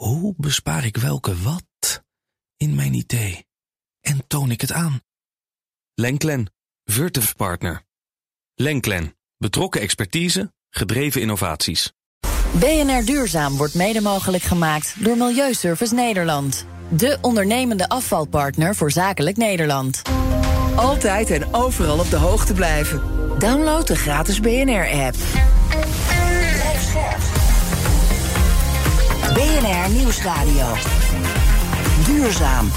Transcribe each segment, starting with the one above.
Hoe bespaar ik welke wat in mijn idee? En toon ik het aan? Lenklen, Virtuf Partner. Lenklen, betrokken expertise, gedreven innovaties. BNR Duurzaam wordt mede mogelijk gemaakt door Milieuservice Nederland. De ondernemende afvalpartner voor zakelijk Nederland. Altijd en overal op de hoogte blijven. Download de gratis BNR-app. BNR Nieuwsradio. Duurzaam.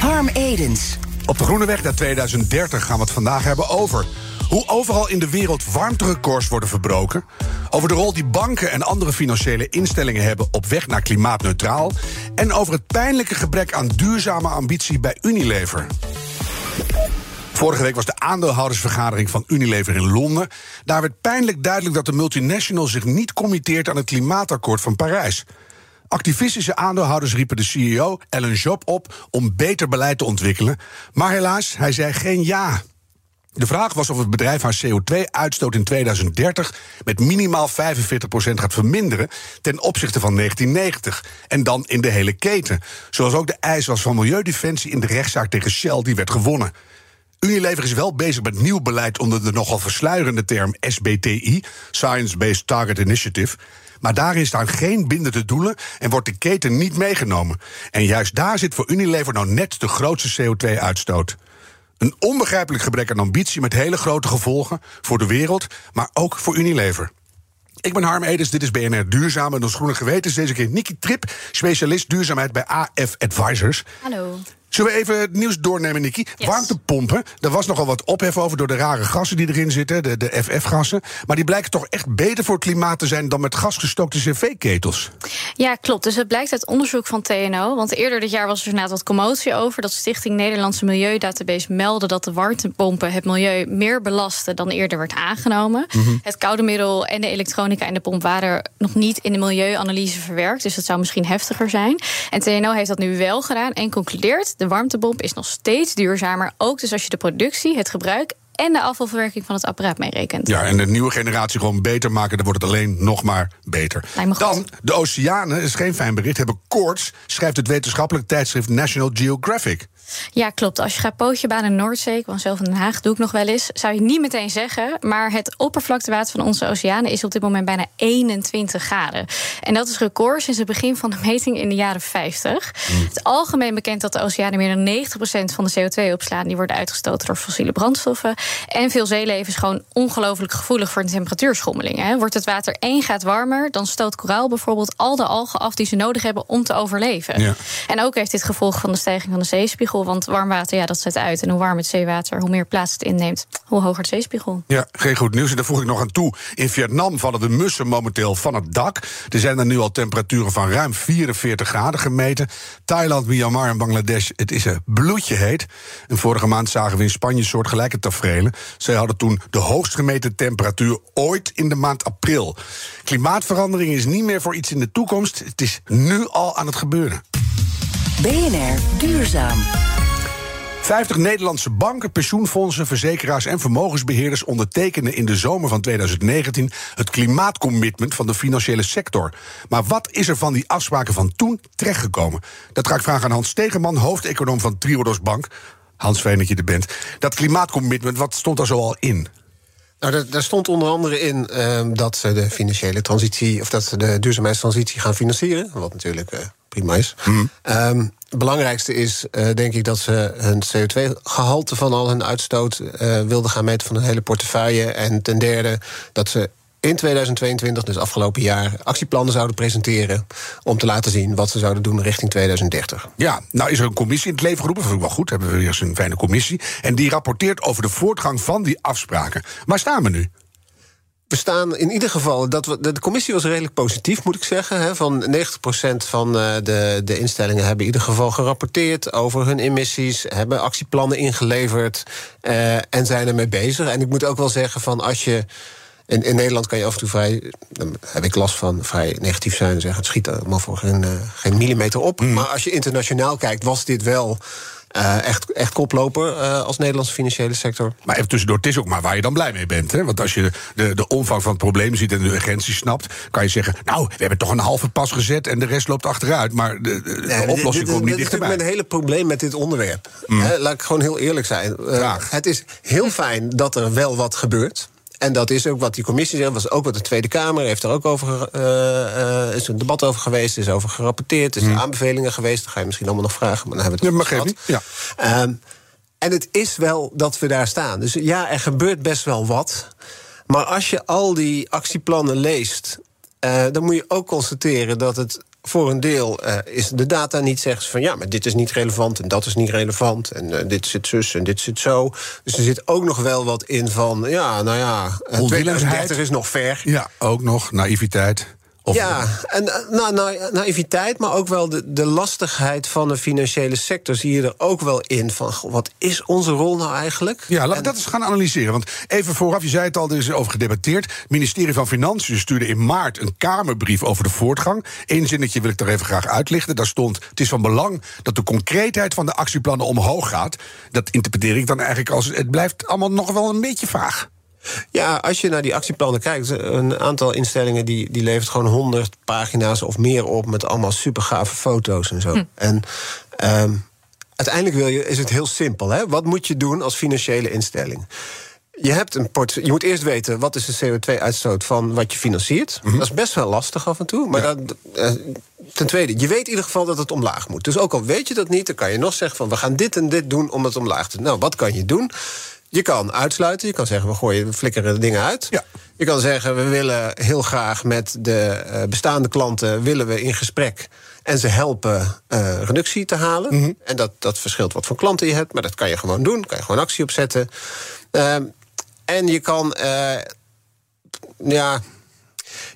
Harm Edens. Op de Groene Weg naar 2030 gaan we het vandaag hebben over. Hoe overal in de wereld warmterecords worden verbroken. Over de rol die banken en andere financiële instellingen hebben op weg naar klimaatneutraal. En over het pijnlijke gebrek aan duurzame ambitie bij Unilever. Vorige week was de aandeelhoudersvergadering van Unilever in Londen. Daar werd pijnlijk duidelijk dat de multinational zich niet committeert aan het klimaatakkoord van Parijs. Activistische aandeelhouders riepen de CEO Ellen Job op om beter beleid te ontwikkelen. Maar helaas, hij zei geen ja. De vraag was of het bedrijf haar CO2-uitstoot in 2030 met minimaal 45% gaat verminderen ten opzichte van 1990. En dan in de hele keten. Zoals ook de eis was van Milieudefensie in de rechtszaak tegen Shell die werd gewonnen. Unilever is wel bezig met nieuw beleid onder de nogal versluierende term SBTI, Science Based Target Initiative. Maar daarin staan geen bindende doelen en wordt de keten niet meegenomen. En juist daar zit voor Unilever nou net de grootste CO2-uitstoot. Een onbegrijpelijk gebrek aan ambitie met hele grote gevolgen voor de wereld, maar ook voor Unilever. Ik ben Harm Edens, dit is BNR Duurzaam. En ons groene geweten deze keer Niki Trip, specialist duurzaamheid bij AF Advisors. Hallo. Zullen we even het nieuws doornemen? Yes. Warmtepompen, daar was nogal wat ophef over door de rare gassen die erin zitten, de, de FF-gassen. Maar die blijken toch echt beter voor het klimaat te zijn dan met gasgestookte cv-ketels. Ja, klopt. Dus het blijkt uit onderzoek van TNO. Want eerder dit jaar was er inderdaad wat commotie over. Dat Stichting Nederlandse Milieudatabase meldde dat de warmtepompen het milieu meer belasten dan eerder werd aangenomen. Het koude middel en de elektronica in de pomp waren nog niet in de milieuanalyse verwerkt. Dus dat zou misschien heftiger zijn. En TNO heeft dat nu wel gedaan en concludeert: de warmtepomp is nog steeds duurzamer. Ook dus als je de productie, het gebruik en de afvalverwerking van het apparaat meerekent. Ja, en de nieuwe generatie gewoon beter maken, dan wordt het alleen nog maar beter. Dan, de oceanen, is geen fijn bericht, hebben koorts, schrijft het wetenschappelijk tijdschrift National Geographic. Ja, klopt. Als je gaat pootje baan in Noordzee, ik woon zelf in Den Haag, doe ik nog wel eens, zou je niet meteen zeggen. Maar het oppervlaktewater van onze oceanen is op dit moment bijna 21 graden. En dat is record sinds het begin van de meting in de jaren 50. Het is algemeen bekend dat de oceanen meer dan 90% van de CO2 opslaan. Die worden uitgestoten door fossiele brandstoffen. En veel zeeleven is gewoon ongelooflijk gevoelig voor de temperatuurschommelingen. hè. Wordt het water 1 graad warmer, dan stoot koraal bijvoorbeeld al de algen af die ze nodig hebben om te overleven. Ja. En ook heeft dit gevolg van de stijging van de zeespiegel. Want warm water, ja, dat zet uit. En hoe warmer het zeewater, hoe meer plaats het inneemt, hoe hoger de zeespiegel. Ja, geen goed nieuws. En daar voeg ik nog aan toe. In Vietnam vallen de mussen momenteel van het dak. Er zijn er nu al temperaturen van ruim 44 graden gemeten. Thailand, Myanmar en Bangladesh, het is een bloedje heet. En vorige maand zagen we in Spanje soortgelijke tafereelen. Zij hadden toen de hoogst gemeten temperatuur ooit in de maand april. Klimaatverandering is niet meer voor iets in de toekomst. Het is nu al aan het gebeuren. BNR Duurzaam. 50 Nederlandse banken, pensioenfondsen, verzekeraars en vermogensbeheerders ondertekenden in de zomer van 2019 het klimaatcommitment van de financiële sector. Maar wat is er van die afspraken van toen terechtgekomen? Dat ga ik vragen aan Hans Stegeman, hoofdeconoom van Triodos Bank. Hans, fijn dat je er bent. Dat klimaatcommitment, wat stond daar zo al in? Nou, daar, stond onder andere in ehm, dat ze de financiële transitie, of dat ze de duurzaamheidstransitie gaan financieren. Wat natuurlijk eh, prima is. Ehm, het belangrijkste is, eh, denk ik, dat ze hun CO2-gehalte van al hun uitstoot eh, wilden gaan meten van hun hele portefeuille. En ten derde dat ze in 2022, dus afgelopen jaar, actieplannen zouden presenteren. om te laten zien wat ze zouden doen richting 2030. Ja, nou is er een commissie in het leven geroepen. Vind ik wel goed, hebben we weer eens een fijne commissie. En die rapporteert over de voortgang van die afspraken. Waar staan we nu? We staan in ieder geval. Dat we, de commissie was redelijk positief, moet ik zeggen. Hè. Van 90% van eh, de, de instellingen hebben in ieder geval gerapporteerd over hun emissies, hebben actieplannen ingeleverd eh, en zijn ermee bezig. En ik moet ook wel zeggen van als je. In, in Nederland kan je af en toe vrij, dan heb ik last van, vrij negatief zijn en zeggen: het schiet allemaal voor geen, eh, geen millimeter op. Maar als je internationaal kijkt, was dit wel Uh, echt, echt koploper uh, als Nederlandse financiële sector. Maar even tussendoor, het is ook maar waar je dan blij mee bent. Hè? Want als je de, de omvang van het probleem ziet en de urgentie snapt... kan je zeggen, nou, we hebben toch een halve pas gezet... en de rest loopt achteruit. Maar de, de, de oplossing komt niet dichterbij. Dit is een hele probleem met dit onderwerp. Mm. laat ik gewoon heel eerlijk zijn. Uh, het is heel fijn dat er wel wat gebeurt. En dat is ook wat die commissie zegt, was ook wat de Tweede Kamer heeft er ook over uh, uh, is een debat over geweest, is over gerapporteerd, is er hmm. aanbevelingen geweest. Dat ga je misschien allemaal nog vragen, maar dan hebben we het ja, niet. Ja. Um, en het is wel dat we daar staan. Dus ja, er gebeurt best wel wat. Maar als je al die actieplannen leest, uh, dan moet je ook constateren dat het voor een deel uh, is de data niet zegt van ja, maar dit is niet relevant en dat is niet relevant en uh, dit zit zus en dit zit zo. Dus er zit ook nog wel wat in van ja, nou ja, 2030 is nog ver. Ja, ook nog naïviteit ja, en eh, naïviteit, maar ook wel de, de lastigheid van de financiële sector zie je er ook wel in. Van wat is onze rol nou eigenlijk? Ja, laten we dat eens gaan analyseren. Want even vooraf, je zei het al, er is over gedebatteerd. Het ministerie van Financiën stuurde in maart een Kamerbrief over de voortgang. Eén zinnetje wil ik er even graag uitlichten. Daar stond: Het is van belang dat de concreetheid van de actieplannen omhoog gaat. Dat interpreteer ik dan eigenlijk als: het blijft allemaal nog wel een beetje vaag. Ja, als je naar die actieplannen kijkt, een aantal instellingen die, die levert gewoon 100 pagina's of meer op met allemaal super gave foto's en zo. Hm. En um, uiteindelijk wil je, is het heel simpel. Hè? Wat moet je doen als financiële instelling? Je, hebt een port je moet eerst weten wat is de CO2-uitstoot van wat je financiert. Mm Dat is best wel lastig af en toe. Maar dat, uh, ten tweede, je weet in ieder geval dat het omlaag moet. Dus ook al weet je dat niet, dan kan je nog zeggen van we gaan dit en dit doen om het omlaag te doen. Nou, wat kan je doen? Je kan uitsluiten. Je kan zeggen, we gooien, we flikkeren dingen uit. Ja. Je kan zeggen, we willen heel graag met de eh, bestaande klanten... willen we in gesprek en ze helpen uh, reductie te halen. Mhm. En dat, dat verschilt wat voor klanten je hebt. Maar dat kan je gewoon doen. Kan je gewoon actie opzetten. Uh, en je kan... Uh, ja,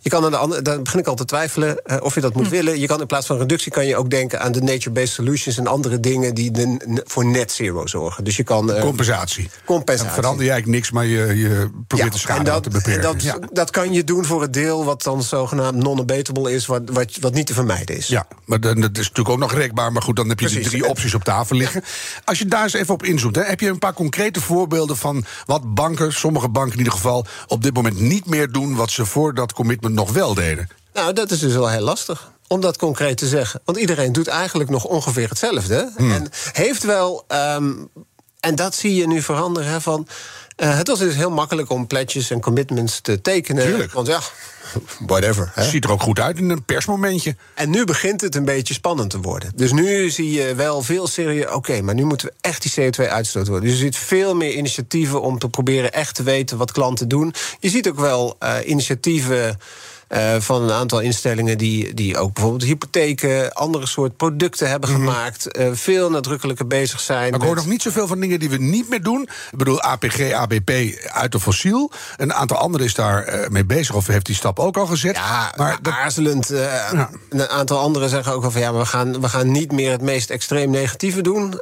je kan aan de andere, dan begin ik al te twijfelen uh, of je dat moet hm. willen. Je kan in plaats van reductie kan je ook denken aan de nature-based solutions en andere dingen die de, voor net zero zorgen. Dus je kan. Uh, compensatie. Compensatie. Dan verander je eigenlijk niks, maar je, je probeert de schade dat, te beperken. Dat, ja. dat kan je doen voor het deel wat dan zogenaamd non-abatable is, wat, wat, wat niet te vermijden is. Ja, maar dan, dat is natuurlijk ook nog rekbaar. Maar goed, dan heb je Precies. die drie opties op tafel liggen. Als je daar eens even op inzoomt, hè, heb je een paar concrete voorbeelden van wat banken, sommige banken in ieder geval, op dit moment niet meer doen wat ze voor dat commitment nog wel deden? Nou, dat is dus wel heel lastig om dat concreet te zeggen. Want iedereen doet eigenlijk nog ongeveer hetzelfde. Hmm. En heeft wel. Um, en dat zie je nu veranderen. Hè, van, uh, het was dus heel makkelijk om pledges en commitments te tekenen. Tuurlijk. Want ja, whatever. Hè. Ziet er ook goed uit in een persmomentje. En nu begint het een beetje spannend te worden. Dus nu zie je wel veel serieus. Oké, maar nu moeten we echt die CO2-uitstoot worden. Dus je ziet veel meer initiatieven om te proberen echt te weten wat klanten doen. Je ziet ook wel uh, initiatieven. Uh, van een aantal instellingen die, die ook bijvoorbeeld hypotheken, andere soort producten hebben mhm. gemaakt. Uh, veel nadrukkelijker bezig zijn. Maar ik hoor nog niet zoveel van dingen die we niet meer doen. Ik bedoel, APG, ABP uit de fossiel. Een aantal anderen is daar uh, mee bezig of heeft die stap ook al gezet. Ja, maar aarzelend. Ja. Een aantal anderen zeggen ook al van ja, maar we gaan, we gaan niet meer het meest extreem negatieve doen.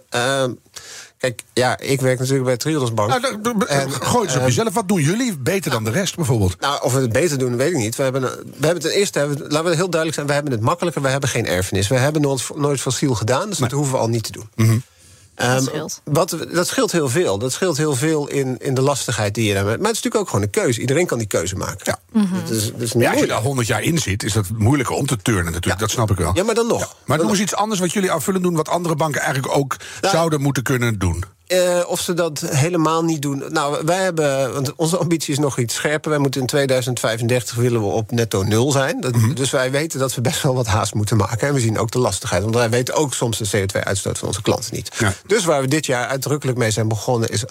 Kijk, ja, ik werk natuurlijk bij Triodos Bank. Nou, en, gooi eens op jezelf. Wat doen jullie beter dan de rest bijvoorbeeld? Nou, of we het beter doen, weet ik niet. We hebben, we hebben ten eerste, laten we heel duidelijk zijn... we hebben het makkelijker, we hebben geen erfenis. We hebben nooit, nooit fossiel gedaan, dus dat hoeven we al niet te doen. Mm dat, ehm, scheelt. Wat, dat scheelt heel veel. Dat scheelt heel veel in, in de lastigheid die je daarmee. Maar het is natuurlijk ook gewoon een keuze. Iedereen kan die keuze maken. Ja. Mm ja, als je daar 100 jaar in zit, is dat moeilijker om te turnen natuurlijk. Dat snap ik wel. Ja, maar dan nog. Maar dan noem eens iets anders wat jullie aanvullen doen, wat andere banken eigenlijk ook nou, zouden moeten kunnen doen. Uh, of ze dat helemaal niet doen. Nou, wij hebben. Want onze ambitie is nog iets scherper. Wij moeten in 2035 willen we op netto nul zijn. Dat, mm -hmm. Dus wij weten dat we best wel wat haast moeten maken. En we zien ook de lastigheid. Want wij weten ook soms de CO2-uitstoot van onze klanten niet. Ja. Dus waar we dit jaar uitdrukkelijk mee zijn begonnen, is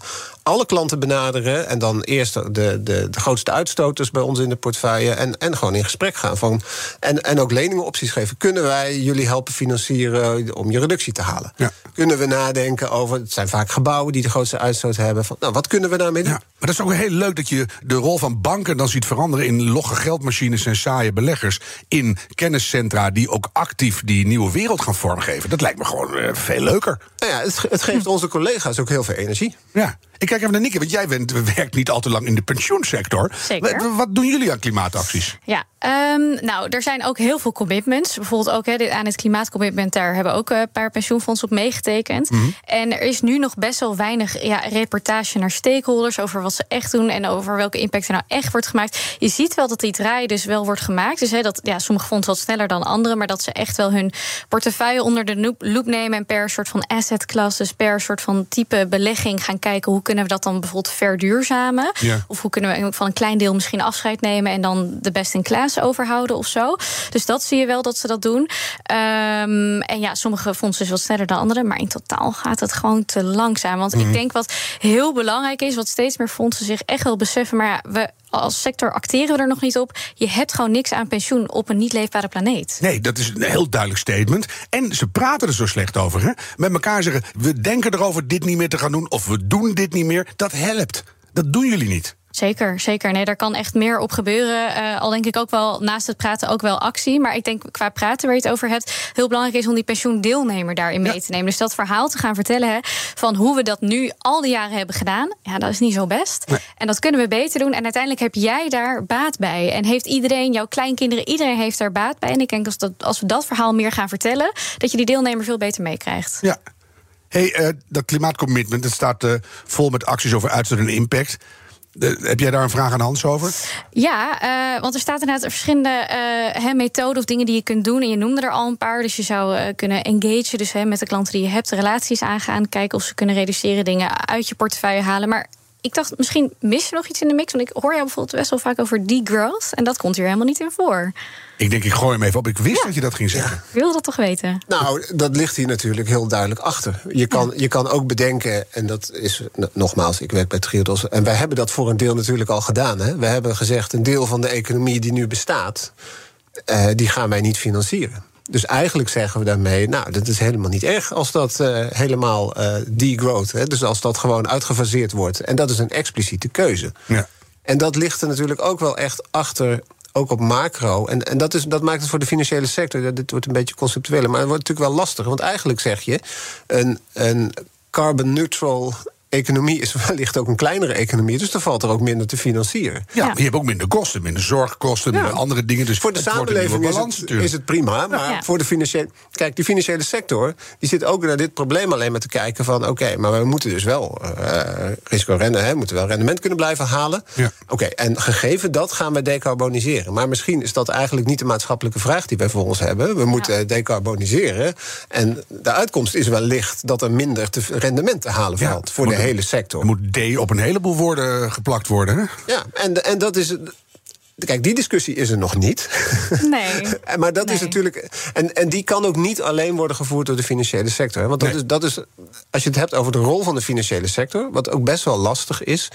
alle klanten benaderen. En dan eerst de, de, de grootste uitstoters bij ons in de portefeuille. En, en gewoon in gesprek gaan. Van, en, en ook leningenopties geven. Kunnen wij jullie helpen financieren om je reductie te halen? Ja. Kunnen we nadenken over. Het zijn vaak gebouwen die de grootste uitstoot hebben. Van, nou, wat kunnen we daarmee doen? Maar dat is ook heel leuk dat je de rol van banken dan ziet veranderen in logge geldmachines en saaie beleggers. In kenniscentra die ook actief die nieuwe wereld gaan vormgeven. Dat lijkt me gewoon uh, veel leuker. Nou ja, het, het geeft onze collega's ook heel veel energie. Ja. Ik kijk even naar Nikke, want jij bent, werkt niet al te lang in de pensioensector. Zeker. Wat, wat doen jullie aan klimaatacties? Ja, um, nou, er zijn ook heel veel commitments. Bijvoorbeeld ook he, aan het klimaatcommitment, daar hebben ook een paar pensioenfondsen op meegetekend. Mm -hmm. En er is nu nog best wel weinig ja, reportage naar stakeholders over wat ze echt doen en over welke impact er nou echt wordt gemaakt. Je ziet wel dat die draai dus wel wordt gemaakt. Dus he, dat ja, sommige fondsen wat sneller dan andere, maar dat ze echt wel hun portefeuille onder de loep nemen en per soort van asset class, dus per soort van type belegging gaan kijken hoe kunnen we dat dan bijvoorbeeld verduurzamen? Ja. Of hoe kunnen we van een klein deel misschien afscheid nemen en dan de best in class overhouden of zo? Dus dat zie je wel dat ze dat doen. Um, en ja, sommige fondsen is wat sneller dan andere, maar in totaal gaat het gewoon te langzaam. Want mm. ik denk wat heel belangrijk is, wat steeds meer fondsen zich echt wel beseffen, maar ja, we als sector acteren we er nog niet op. Je hebt gewoon niks aan pensioen op een niet leefbare planeet. Nee, dat is een heel duidelijk statement. En ze praten er zo slecht over. Hè? Met elkaar zeggen: we denken erover dit niet meer te gaan doen. of we doen dit niet meer. Dat helpt. Dat doen jullie niet. Zeker, zeker. Nee, daar kan echt meer op gebeuren. Uh, al denk ik ook wel naast het praten ook wel actie. Maar ik denk qua praten waar je het over hebt, heel belangrijk is om die pensioendeelnemer daarin mee ja. te nemen. Dus dat verhaal te gaan vertellen hè, van hoe we dat nu al die jaren hebben gedaan. Ja, dat is niet zo best. Nee. En dat kunnen we beter doen. En uiteindelijk heb jij daar baat bij. En heeft iedereen, jouw kleinkinderen, iedereen heeft daar baat bij. En ik denk als, dat, als we dat verhaal meer gaan vertellen, dat je die deelnemer veel beter meekrijgt. Ja. Hey, uh, dat klimaatcommitment, dat staat uh, vol met acties over uitstoot en impact. De, heb jij daar een vraag aan Hans over? Ja, uh, want er staat inderdaad verschillende uh, methoden of dingen die je kunt doen. En je noemde er al een paar. Dus je zou uh, kunnen engageren dus, met de klanten die je hebt, relaties aangaan. Kijken of ze kunnen reduceren, dingen uit je portefeuille halen. Maar ik dacht, misschien mis je nog iets in de mix. Want ik hoor jou bijvoorbeeld best wel vaak over degrowth. En dat komt hier helemaal niet in voor. Ik denk, ik gooi hem even op. Ik wist ja. dat je dat ging zeggen. Ja. Ik wil dat toch weten? Nou, dat ligt hier natuurlijk heel duidelijk achter. Je kan, ja. je kan ook bedenken, en dat is nogmaals, ik werk bij Triodos. En wij hebben dat voor een deel natuurlijk al gedaan. Hè? We hebben gezegd, een deel van de economie die nu bestaat, uh, die gaan wij niet financieren. Dus eigenlijk zeggen we daarmee, nou, dat is helemaal niet erg als dat uh, helemaal uh, degrowth, hè, dus als dat gewoon uitgefaseerd wordt. En dat is een expliciete keuze. Ja. En dat ligt er natuurlijk ook wel echt achter ook op macro. En, en dat, is, dat maakt het voor de financiële sector. Dit wordt een beetje conceptueel, maar het wordt natuurlijk wel lastig. Want eigenlijk zeg je: een, een carbon neutral economie is wellicht ook een kleinere economie. Dus dan valt er ook minder te financieren. Ja, ja. je hebt ook minder kosten, minder zorgkosten, ja. minder andere dingen. Dus voor de samenleving is het, is het, prima. Maar ja. voor de financiële. Kijk, die financiële sector die zit ook naar dit probleem alleen maar te kijken van oké, okay, maar we moeten dus wel uh, risico rennen, hè, moeten wel rendement kunnen blijven halen. Oké, okay, en gegeven dat gaan we decarboniseren. Maar misschien is dat eigenlijk niet de maatschappelijke vraag die wij voor ons hebben. We moeten decarboniseren. En de uitkomst is wellicht dat er minder te rendement te halen valt voor de hele sector. Er moet D op een heleboel woorden geplakt worden. Hè? Ja, en, en dat is. Kijk, die discussie is er nog niet. Nee. maar dat nee. is natuurlijk. En, en die kan ook niet alleen worden gevoerd door de financiële sector. Hè? Want dat, nee. is, dat is. Als je het hebt over de rol van de financiële sector, wat ook best wel lastig is.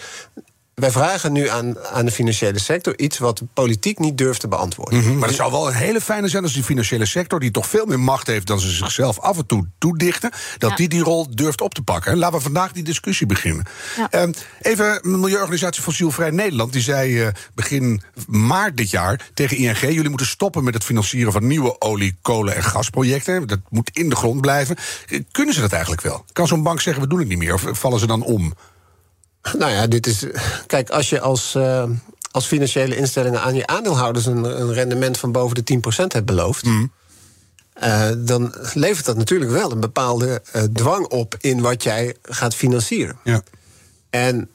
Wij vragen nu aan, aan de financiële sector iets wat de politiek niet durft te beantwoorden. Mm -hmm, maar het zou wel een hele fijne zijn als die financiële sector, die toch veel meer macht heeft dan ze zichzelf af en toe toedichten, dat ja. die die rol durft op te pakken. Laten we vandaag die discussie beginnen. Ja. Uh, even, de Milieuorganisatie Fossielvrij Nederland, die zei uh, begin maart dit jaar tegen ING: jullie moeten stoppen met het financieren van nieuwe olie, kolen en gasprojecten. Dat moet in de grond blijven. Kunnen ze dat eigenlijk wel? Kan zo'n bank zeggen: we doen het niet meer? Of vallen ze dan om? Nou ja, dit is. Kijk, als je als, uh, als financiële instellingen aan je aandeelhouders een, een rendement van boven de 10% hebt beloofd. Mm. Uh, dan levert dat natuurlijk wel een bepaalde uh, dwang op in wat jij gaat financieren. Ja. En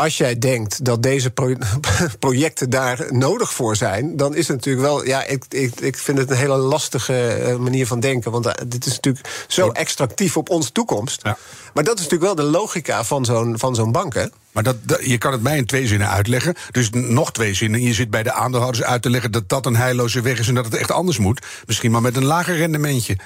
als jij denkt dat deze pro projecten daar nodig voor zijn, dan is het natuurlijk wel. Ja, ik, ik, ik vind het een hele lastige manier van denken. Want dit is natuurlijk zo extractief op onze toekomst. Ja. Maar dat is natuurlijk wel de logica van zo'n, van zo'n bank. Hè? Maar dat, dat, je kan het mij in twee zinnen uitleggen. Dus nog twee zinnen. Je zit bij de aandeelhouders uit te leggen dat dat een heilloze weg is en dat het echt anders moet. Misschien maar met een lager rendementje.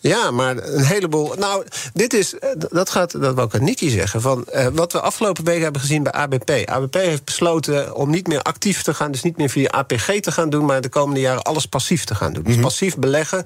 Ja, maar een heleboel. Nou, dit is. Dat gaat. Dat wil ik aan Nicky zeggen. Van, uh, wat we afgelopen weken hebben gezien bij ABP. ABP heeft besloten om niet meer actief te gaan. Dus niet meer via APG te gaan doen. Maar de komende jaren alles passief te gaan doen. Dus mm -hmm. passief beleggen.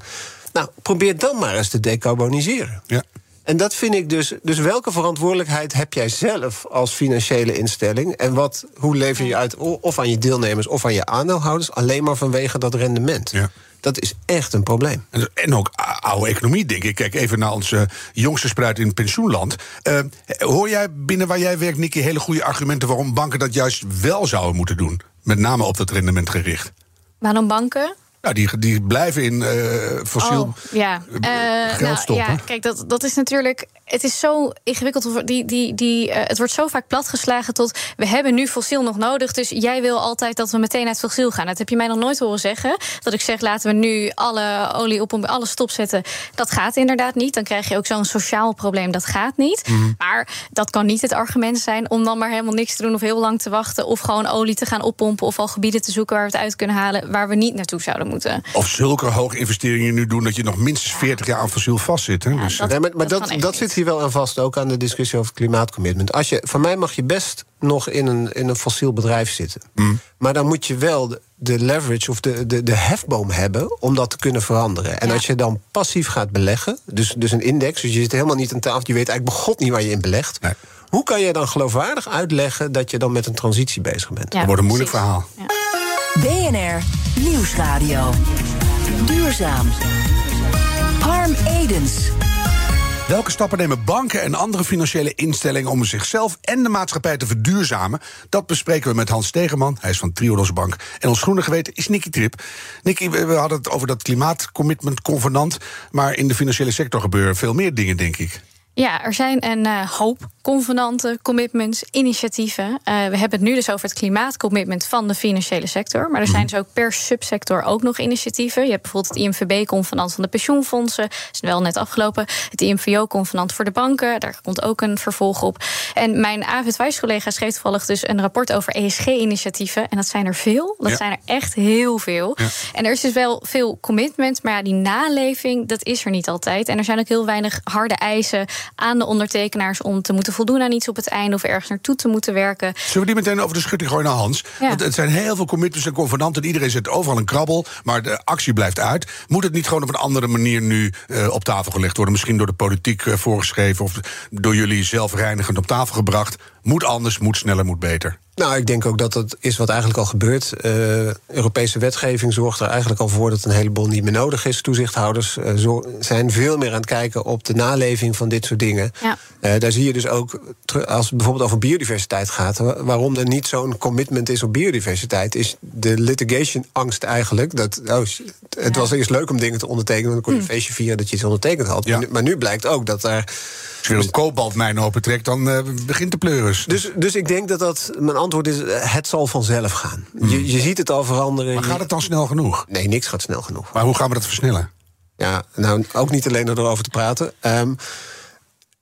Nou, probeer dan maar eens te decarboniseren. Ja. En dat vind ik dus. Dus welke verantwoordelijkheid heb jij zelf als financiële instelling? En wat, hoe lever je uit, of aan je deelnemers of aan je aandeelhouders, alleen maar vanwege dat rendement? Ja. Dat is echt een probleem. En- ook oude economie, denk ik. Kijk even naar onze jongste spruit in pensioenland. Eh, hoor jij binnen waar jij werkt, Nicky, hele goede argumenten waarom banken dat juist wel zouden moeten doen? Met name op dat rendement gericht. Waarom banken? Nou, die, die blijven in eh, fossiel Oh, ja. eh, Eh, geld nou, stoppen. Ja, kijk, dat, dat is natuurlijk. Het is zo ingewikkeld. Die, die, die, eh, het wordt zo vaak platgeslagen tot. We hebben nu fossiel nog nodig. Dus jij wil altijd dat we meteen uit fossiel gaan. Dat heb je mij nog nooit horen zeggen. Dat ik zeg, laten we nu alle olie op alles stopzetten. Dat gaat inderdaad niet. Dan krijg je ook zo'n sociaal probleem. Dat gaat niet. Mhm. Maar dat kan niet het argument zijn om dan maar helemaal niks te doen. Of heel lang te wachten. Of gewoon olie te gaan oppompen. Of al gebieden te zoeken waar we het uit kunnen halen. Waar we niet naartoe zouden moeten. Of zulke hoge investeringen nu doen dat je nog minstens 40 jaar aan fossiel vastzit. Hè? Ja, dus, dat- Nee, maar dat, dat niet. zit hier wel aan vast, ook aan de discussie over klimaatcommitment. Als je, van mij mag je best nog in een, in een fossiel bedrijf zitten. Maar dan moet je wel de, de leverage of de, de, de hefboom hebben om dat te kunnen veranderen. En Ja. als je dan passief gaat beleggen, dus, dus een index, dus je zit helemaal niet aan tafel, je weet eigenlijk begot niet waar je in belegt. Nee. Hoe kan je dan geloofwaardig uitleggen dat je dan met een transitie bezig bent? Ja, dat wordt een moeilijk precies. verhaal. BNR Nieuwsradio. Duurzaam. Harm Edens. Welke stappen nemen banken en andere financiële instellingen om zichzelf en de maatschappij te verduurzamen? Dat bespreken we met Hans Stegeman, hij is van Triodos Bank. En ons groene geweten is Nicky Trip. Nicky, we hadden het over dat klimaatcommitment convenant, maar in de financiële sector gebeuren veel meer dingen, denk ik. Ja, er zijn een eh, hoop convenanten, commitments, initiatieven. Eh, we hebben het nu dus over het klimaatcommitment van de financiële sector. Maar er zijn dus ook per subsector ook nog initiatieven. Je hebt bijvoorbeeld het IMVB-convenant van de pensioenfondsen. Dat is wel net afgelopen. Het IMVO-convenant voor de banken. Daar komt ook een vervolg op. En mijn AVID-collega schreef toevallig dus een rapport over ESG-initiatieven. En dat zijn er veel. Dat Ja. zijn er echt heel veel. Ja. En er is dus wel veel commitment. Maar ja, die naleving, dat is er niet altijd. En er zijn ook heel weinig harde eisen aan de ondertekenaars om te moeten voldoen aan iets op het einde of ergens naartoe te moeten werken. Zullen we die meteen over de schutting gooien naar Hans? Ja. Want het zijn heel veel commitments en convenanten. Iedereen zet overal een krabbel, maar de actie blijft uit. Moet het niet gewoon op een andere manier nu eh, op tafel gelegd worden? Misschien door de politiek eh, voorgeschreven of door jullie zelfreinigend op tafel gebracht. Moet anders, moet sneller, moet beter. Nou, ik denk ook dat dat is wat eigenlijk al gebeurt. Eh, Europese wetgeving zorgt er eigenlijk al voor dat een heleboel niet meer nodig is. Toezichthouders eh, zo- zijn veel meer aan het kijken op de naleving van dit soort dingen. Ja. Eh, daar zie je dus ook, als het bijvoorbeeld over biodiversiteit gaat, wa- waarom er niet zo'n commitment is op biodiversiteit, is de litigation-angst eigenlijk. Dat, oh, het Ja. was eerst leuk om dingen te ondertekenen, dan kon je een feestje vieren dat je iets ondertekend had. Ja. Maar, nu, maar nu blijkt ook dat er. Als je weer een kobaltmijn opentrekt, dan eh, begint de pleuris. Dus, dus ik denk dat dat. Mijn antwoord is: eh, het zal vanzelf gaan. Je, je ziet het al veranderen. maar gaat het dan snel genoeg? Nee, niks gaat snel genoeg. Maar hoe gaan we dat versnellen? Ja, nou, ook niet alleen door erover te praten. Ehm,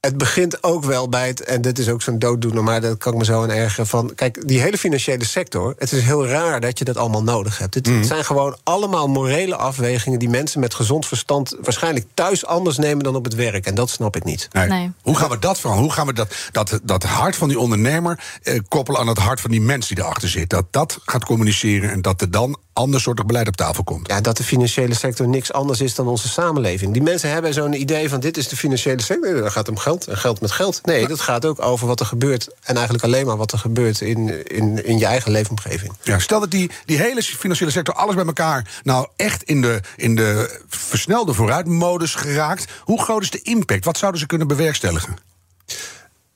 het begint ook wel bij het, en dit is ook zo'n dooddoener, maar dat kan ik me zo aan ergeren van. Kijk, die hele financiële sector, het is heel raar dat je dat allemaal nodig hebt. Het, het zijn gewoon allemaal morele afwegingen die mensen met gezond verstand waarschijnlijk thuis anders nemen dan op het werk. En dat snap ik niet. Nee. Nee. Hoe gaan we dat veranderen? Hoe gaan we dat, dat, dat hart van die ondernemer eh, koppelen aan het hart van die mens die erachter zit? Dat dat gaat communiceren en dat er dan ander soortig beleid op tafel komt. Ja, dat de financiële sector niks anders is dan onze samenleving. Die mensen hebben zo'n idee van dit is de financiële sector. Dan gaat het om geld en geld met geld. Nee, dat gaat ook over wat er gebeurt. En eigenlijk alleen maar wat er gebeurt in, in, in je eigen leefomgeving. Ja, stel dat die, die hele financiële sector alles bij elkaar nou echt in de, in de versnelde vooruitmodus geraakt. Hoe groot is de impact? Wat zouden ze kunnen bewerkstelligen?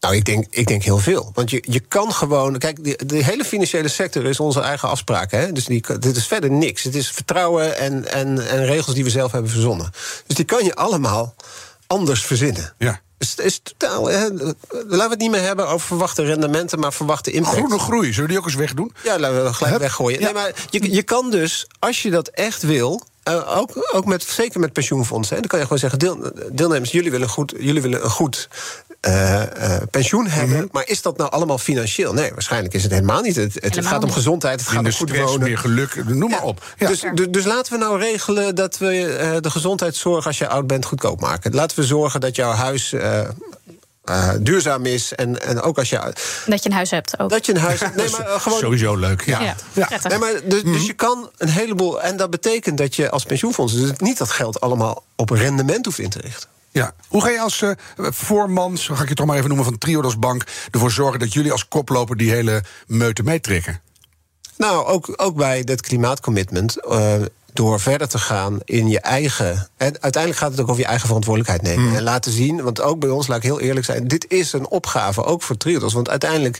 Nou, ik denk, ik denk heel veel. Want je, je kan gewoon. Kijk, de, de hele financiële sector is onze eigen afspraak. Hè? Dus die, dit is verder niks. Het is vertrouwen en, en, en regels die we zelf hebben verzonnen. Dus die kan je allemaal anders verzinnen. Ja. Is totaal. Hè, laten we het niet meer hebben over verwachte rendementen, maar verwachte impact. Groene groei, zullen we die ook eens wegdoen? Ja, laten we dat gelijk Hup. weggooien. Ja. Nee, maar je, je kan dus, als je dat echt wil. Eh, ook, ook met, zeker met pensioenfondsen. Hè, dan kan je gewoon zeggen: deel, deelnemers, jullie willen, goed, jullie willen een goed eh, eh, pensioen hebben. Mhm. Maar is dat nou allemaal financieel? Nee, waarschijnlijk is het helemaal niet. Het, het Helemaal gaat om gezondheid, het gaat om goed stress, wonen. meer geluk, noem maar Ja. op. Ja. Dus, dus, dus laten we nou regelen dat we eh, de gezondheidszorg als je oud bent goedkoop maken. Laten we zorgen dat jouw huis eh, eh, duurzaam is. En, en ook als je. Dat je een huis hebt ook. Dat je een huis. Nee, maar eh, gewoon. Sowieso leuk. Ja. ja. Nee, maar dus, Mhm. dus je kan een heleboel. En dat betekent dat je als pensioenfonds dus niet dat geld allemaal op rendement hoeft in te richten. Ja. Hoe ga je als uh, voorman, zo ga ik je toch maar even noemen, van Triodos Bank... ervoor zorgen dat jullie als koploper die hele meute meetrekken? Nou, ook, ook bij dat klimaatcommitment. Uh, door verder te gaan in je eigen. En uiteindelijk gaat het ook over je eigen verantwoordelijkheid nemen. Mm. En laten zien, want ook bij ons, laat ik heel eerlijk zijn, dit is een opgave, ook voor Triodos. Want uiteindelijk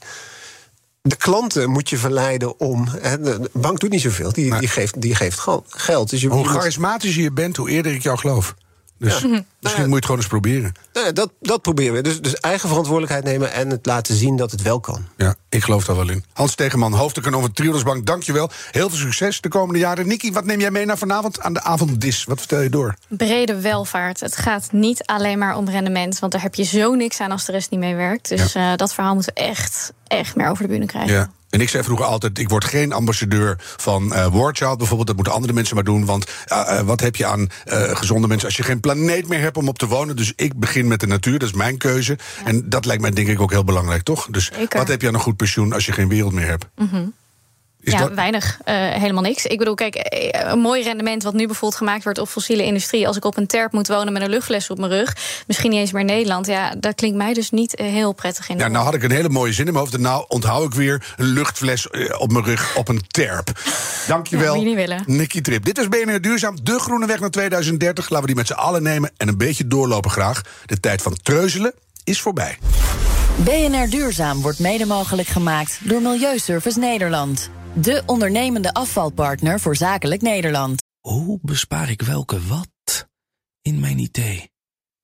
de klanten moet je verleiden om. Hè, de bank doet niet zoveel, die, die, geeft, die geeft geld. Dus je, hoe charismatischer je bent, hoe eerder ik jou geloof. Dus ja. misschien moet je het gewoon eens proberen. Nou dat, dat proberen we. Dus, dus eigen verantwoordelijkheid nemen en het laten zien dat het wel kan. Ja, ik geloof daar wel in. Hans Tegenman, hoofdeconoom van Triodosbank, dankjewel. Heel veel succes de komende jaren. Nicky, wat neem jij mee naar vanavond aan de avonddis? Wat vertel je door? Brede welvaart. Het gaat niet alleen maar om rendement, want daar heb je zo niks aan als de rest niet mee werkt. Dus ja. uh, dat verhaal moeten we echt, echt meer over de bühne krijgen. Ja. En ik zei vroeger altijd: ik word geen ambassadeur van uh, Warchild bijvoorbeeld. Dat moeten andere mensen maar doen. Want uh, uh, wat heb je aan gezonde mensen als je geen planeet meer hebt om op te wonen? Dus ik begin met de natuur, dat is mijn keuze. Ja. En dat lijkt mij denk ik ook heel belangrijk, toch? Dus Zeker. wat heb je aan een goed pensioen als je geen wereld meer hebt? Mm -hmm. Is ja, dat... weinig. Uh, helemaal niks. Ik bedoel, kijk, een mooi rendement wat nu bijvoorbeeld gemaakt wordt op fossiele industrie. Als ik op een terp moet wonen met een luchtfles op mijn rug, misschien niet eens meer in Nederland. Ja, dat klinkt mij dus niet heel prettig in. Ja, nou had ik een hele mooie zin in mijn hoofd. En nou onthoud ik weer een luchtfles op mijn rug op een terp. Dankjewel, ja, niet willen. Nicky Trip. Dit is BNR Duurzaam, de groene weg naar 2030. Laten we die met z'n allen nemen en een beetje doorlopen graag. De tijd van treuzelen is voorbij. BNR Duurzaam wordt mede mogelijk gemaakt door Milieuservice Nederland. De ondernemende afvalpartner voor Zakelijk Nederland. Hoe bespaar ik welke wat in mijn idee?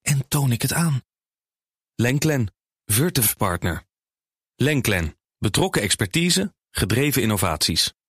En toon ik het aan? Lenklen, Virtuf Partner. Lenklen, betrokken expertise, gedreven innovaties.